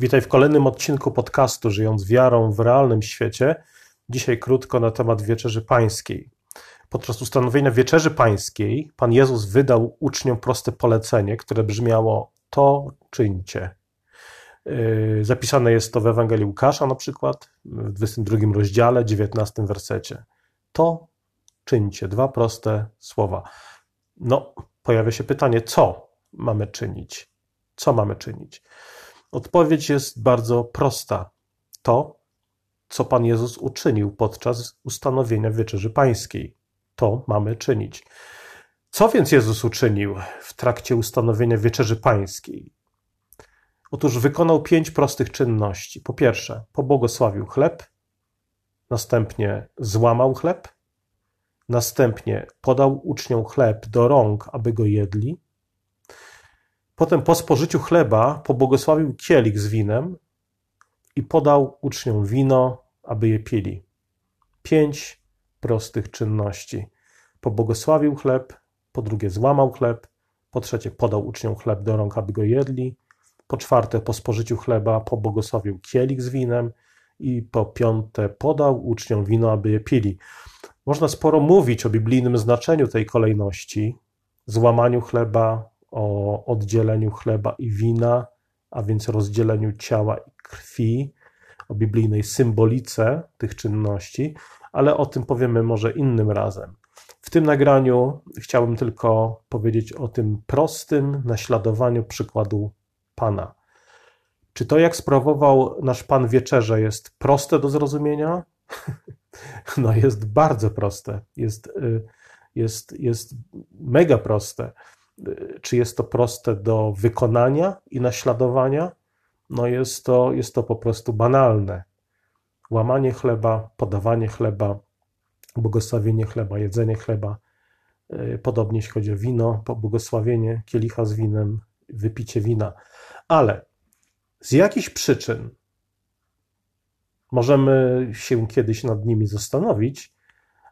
Witaj w kolejnym odcinku podcastu Żyjąc wiarą w realnym świecie. Dzisiaj krótko na temat Wieczerzy Pańskiej. Podczas ustanowienia Wieczerzy Pańskiej Pan Jezus wydał uczniom proste polecenie, które brzmiało: To czyńcie. Yy, zapisane jest to w Ewangelii Łukasza na przykład, w 22 rozdziale, 19 wersecie. To czyńcie. Dwa proste słowa. No, pojawia się pytanie, co mamy czynić? Co mamy czynić? Odpowiedź jest bardzo prosta. To, co Pan Jezus uczynił podczas ustanowienia Wieczerzy Pańskiej. To mamy czynić. Co więc Jezus uczynił w trakcie ustanowienia Wieczerzy Pańskiej? Otóż wykonał pięć prostych czynności. Po pierwsze, pobłogosławił chleb, następnie złamał chleb, następnie podał uczniom chleb do rąk, aby go jedli, Potem po spożyciu chleba pobłogosławił kielich z winem i podał uczniom wino, aby je pili. Pięć prostych czynności. Pobłogosławił chleb, po drugie złamał chleb, po trzecie podał uczniom chleb do rąk, aby go jedli, po czwarte po spożyciu chleba pobłogosławił kielich z winem i po piąte podał uczniom wino, aby je pili. Można sporo mówić o biblijnym znaczeniu tej kolejności, złamaniu chleba, o oddzieleniu chleba i wina, a więc rozdzieleniu ciała i krwi, o biblijnej symbolice tych czynności, ale o tym powiemy może innym razem. W tym nagraniu chciałbym tylko powiedzieć o tym prostym naśladowaniu przykładu Pana. Czy to, jak sprawował nasz Pan wieczerze, jest proste do zrozumienia? No, jest bardzo proste. Jest, y, jest, jest mega proste czy jest to proste do wykonania i naśladowania? No jest to, jest to po prostu banalne. Łamanie chleba, podawanie chleba, błogosławienie chleba, jedzenie chleba. E, podobnie jeśli chodzi o wino, błogosławienie kielicha z winem, wypicie wina. Ale z jakichś przyczyn możemy się kiedyś nad nimi zastanowić,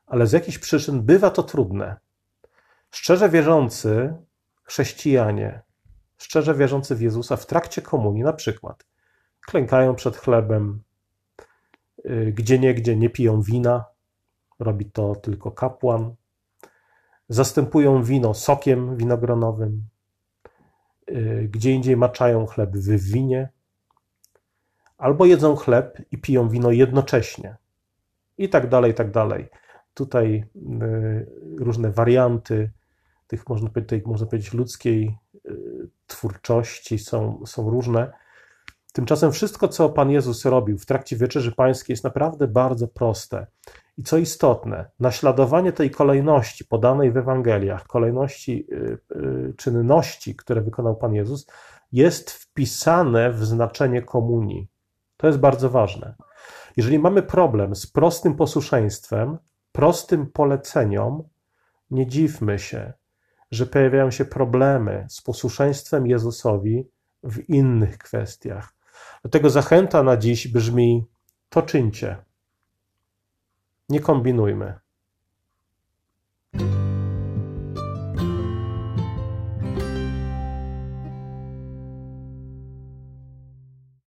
ale z jakichś przyczyn bywa to trudne. Szczerze wierzący chrześcijanie, szczerze wierzący w Jezusa w trakcie komunii, na przykład, klękają przed chlebem, y, gdzie niegdzie nie piją wina, robi to tylko kapłan, zastępują wino sokiem winogronowym, y, gdzie indziej maczają chleb w winie, albo jedzą chleb i piją wino jednocześnie. I tak dalej, i tak dalej. Tutaj y, różne warianty tych, można powiedzieć, można powiedzieć ludzkiej y, twórczości są, są różne. Tymczasem wszystko, co Pan Jezus robił w trakcie Wieczerzy Pańskiej jest naprawdę bardzo proste. I co istotne, naśladowanie tej kolejności podanej w Ewangeliach, kolejności y, y, czynności, które wykonał Pan Jezus, jest wpisane w znaczenie komunii. To jest bardzo ważne. Jeżeli mamy problem z prostym posłuszeństwem, prostym poleceniom, nie dziwmy się, że pojawiają się problemy z posłuszeństwem Jezusowi w innych kwestiach. Dlatego zachęta na dziś brzmi: to czyńcie. Nie kombinujmy.